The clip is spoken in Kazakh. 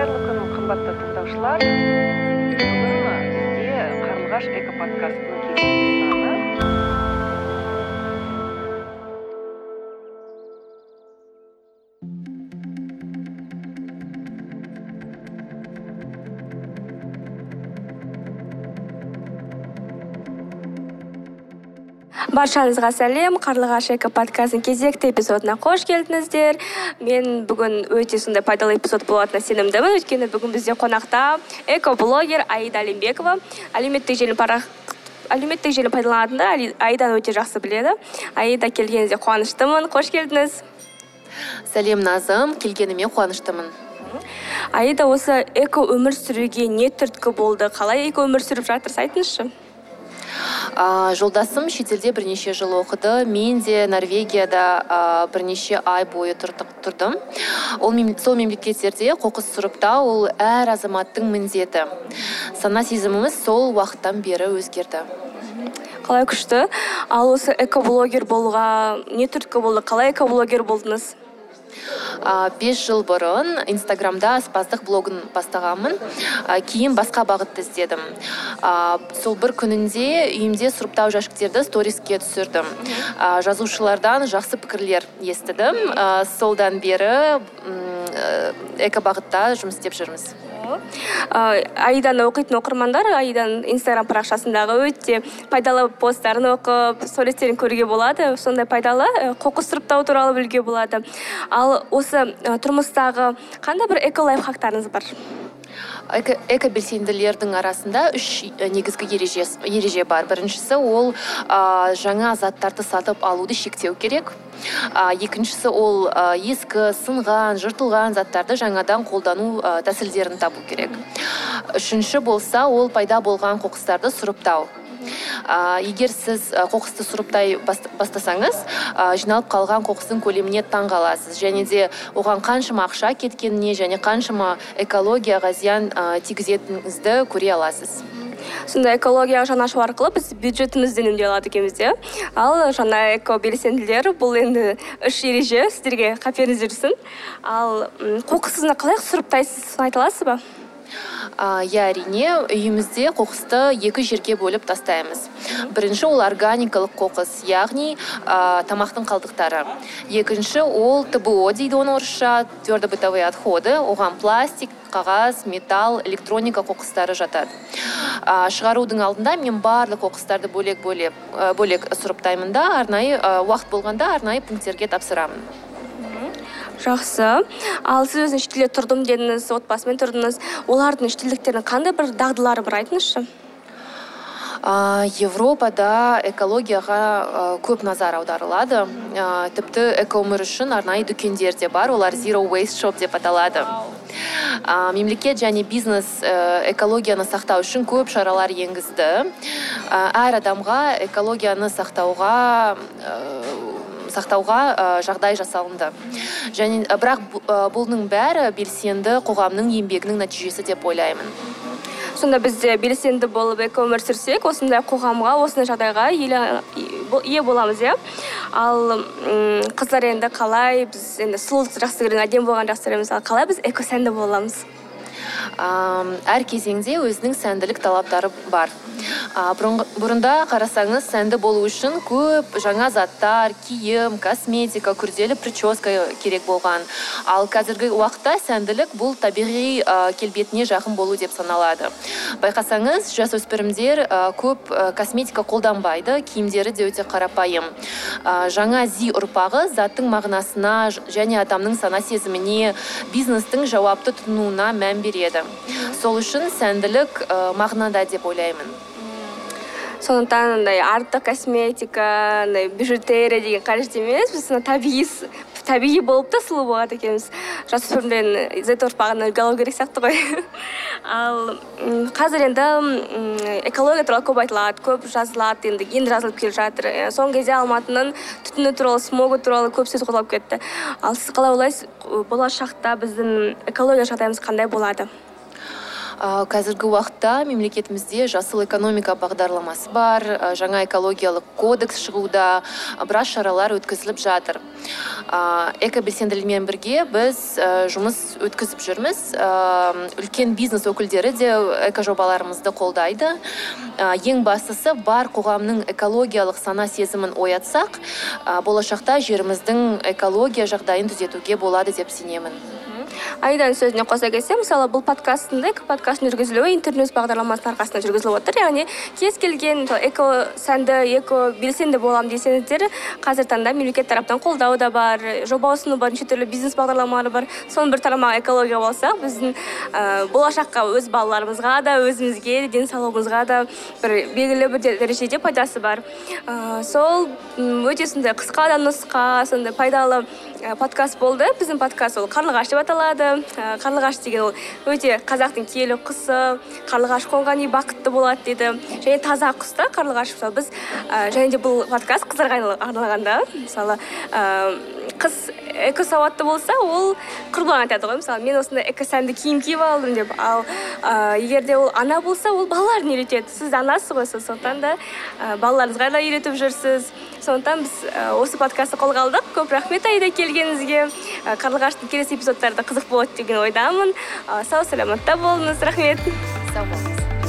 қайырлы күн қымбатты тыңдаушылар. Бүгін бізде қарлығаш экоподкастының кезекті баршаңызға сәлем. Қарлығаш эко подкастының кезекті эпизодына қош келдіңіздер. Мен бүгін өте сондай пайдалы эпизод болатынына сенімдімін. Өйткені бүгін бізде қонақта экоблогер аида алимбекова әлеуметтік желі парақ әлеуметтік желі пайдаланатындар аиданы өте жақсы біледі. Аида келгеніңізге қуаныштымын. Қош келдіңіз. Сәлем назым. Келгеніме қуаныштымын. Аида осы эко өмір сүруге не түрткі болды? Қалай эко өмір сүріп жатырсыз айтыңызшы ә, жолдасым шетелде бірнеше жыл оқыды. Мен де норвегияда бірнеше ай бойы тұрдым. Ол сол мемлекеттерде қоқыс сұрыптау ол әр азаматтың міндеті. Сана сезіміміз сол уақыттан бері өзгерді. Қалай күшті? Ал осы экоблогер болуға не түрткі болды? Қалай экоблогер болдыңыз? Бес жыл бұрын инстаграмда аспаздық блогын бастағанмын. Кейін басқа бағытты іздедім. Сол бір күнінде үйімде сұрыптау жәшіктерді сториске түсірдім. Жазушылардан жақсы пікірлер естідім. Солдан бері экобағытта жұмыс істеп жүрміз. Аиданы оқитын оқырмандар аиданың инстаграм парақшасындағы өте пайдалы посттарын оқып суреттерін көруге болады. Сондай пайдалы қоқыс сұрыптау туралы білуге болады. Ал осы тұрмыстағы қандай бір эко лайфхактарыңыз бар? Экобелсенділердің арасында үш негізгі ереже, ереже бар. Біріншісі ол ә, жаңа заттарды сатып алуды шектеу керек. Ә, екіншісі ол ә, ескі сынған жыртылған заттарды жаңадан қолдану ә, тәсілдерін табу керек. Үшінші болса ол пайда болған қоқыстарды сұрыптау. Ә, егер сіз қоқысты сұрыптай бастасаңыз ә, жиналып қалған қоқыстың көлеміне таң қаласыз. Және де оған қаншама ақша кеткеніне және қаншама экологияға зиян ә, тигізетініңізді көре аласыз. Сонда экологияға жан ашу арқылы біз бюджетімізді үнемдей алады екенбіз иә ал жаңа экобелсенділер бұл енді үш ереже. Сіздерге қаперіңізде жүрсін ал қоқысты қалай сұрыптайсыз? Соны айта аласыз ба? Иә әрине үйімізде қоқысты екі жерге бөліп тастаймыз. Бірінші ол органикалық қоқыс яғни ә, тамақтың қалдықтары. Екінші ол тбо дейді оны орысша твердобытовые отходы оған пластик қағаз металл электроника қоқыстары жатады. Ә, шығарудың алдында мен барлық қоқыстарды бөлек бөлек бөлек сұрыптаймын да арнайы уақыт болғанда арнайы пункттерге тапсырамын. Жақсы. Ал сіз өзіңіз шетелде тұрдым дедіңіз отбасымен тұрдыңыз. Олардың шетелдіктердің қандай бір дағдылары бар? Айтыңызшы. Европада экологияға көп назар аударылады. Ә, тіпті экоөмір үшін арнайы дүкендер де бар. Олар zero waste shop деп аталады. Мемлекет және бизнес экологияны сақтау үшін көп шаралар енгізді. Әр адамға экологияны сақтауға сақтауға ә, жағдай жасалынды. Және бірақ бұның бәрі белсенді қоғамның еңбегінің нәтижесі деп ойлаймын. Сонда біз де белсенді болып экоөмір сүрсек осындай қоғамға осындай жағдайға ие боламыз иә? Ал қыздар енді қалай біз енді сұлулықты жақсы көреміз әдемі болғанды жақсы көреміз ал қалай біз экосәнді бола аламыз әр кезеңде өзінің сәнділік талаптары бар. Бұрында қарасаңыз сәнді болу үшін көп жаңа заттар киім косметика күрделі прическа керек болған. Ал қазіргі уақытта сәнділік бұл табиғи келбетіне жақын болу деп саналады. Байқасаңыз жасөспірімдер көп косметика қолданбайды киімдері де өте қарапайым. Жаңа зи ұрпағы заттың мағынасына және адамның сана сезіміне бизнестің жауапты тұтынуына мән береді. Сол үшін сәнділік мағынада деп ойлаймын. Сондықтан андай артық косметика андай бижутерия деген қажет емес біз табиғи табиғи болып та сұлу болады екенбіз. Жасөспірімден з ұрпағын үлгі керек сияқты ғой. Ал қазір енді экология туралы көп айтылады көп жазылады енді енді жазылып келе жатыр. Соңғы кезде алматының түтіні туралы смогы туралы көп сөз қозғалып кетті. Ал сіз қалай ойлайсыз? Болашақта біздің экология жағдайымыз қандай болады? Қазіргі уақытта мемлекетімізде жасыл экономика бағдарламасы бар жаңа экологиялық кодекс шығуда біраз шаралар өткізіліп жатыр. А, экобелсенділермен бірге біз жұмыс өткізіп жүрміз. Үлкен бизнес өкілдері де экожобаларымызды қолдайды. Ең бастысы бар қоғамның экологиялық сана сезімін оятсақ болашақта жеріміздің экология жағдайын түзетуге болады деп сенемін. Айданың сөзіне қоса кетсем мысалы бұл подкасттың да экоподкасттың жүргізілуі интерньюз бағдарламасының арқасында жүргізіліп отыр. Яғни кез келген эко сәнді эко белсенді боламын десеңіздер қазір таңда мемлекет тараптан қолдау да бар жоба ұсыну бар неше түрлі бизнес бағдарламалар бар. Соның бір тармағы экология болса біздің ә, болашаққа өз балаларымызға да өзімізге денсаулығымызға да бір белгілі бір дәрежеде пайдасы бар. Ә, сол өте сондай қысқа да нұсқа сондай пайдалы подкаст болды. Біздің подкаст ол қарлығаш деп аталады ә, қарлығаш деген ол өте қазақтың киелі құсы қарлығаш қонған үй бақытты болады дейді. Және таза құс та қарлығаш мысалы біз ә, және де бұл подкаст қыздарға арналған да мысалы қыз экосауатты болса ол құрбыларына айтады ғой. Мысалы мен осындай экосәнді киім киіп алдым деп. Ал ә, егер ол ана болса ол балаларын үйретеді. Сіз анасыз ғой сондықтан да ә, балаларыңызға да үйретіп жүрсіз. Сондықтан біз ә, осы подкастты қолға алдық. Көп рахмет аида келгеніңізге. Ә, қарлығаштың келесі эпизодтары да қызық болады деген ойдамын. Ә, сау саламатта болыңыз. Рахмет. Сау болыңыз.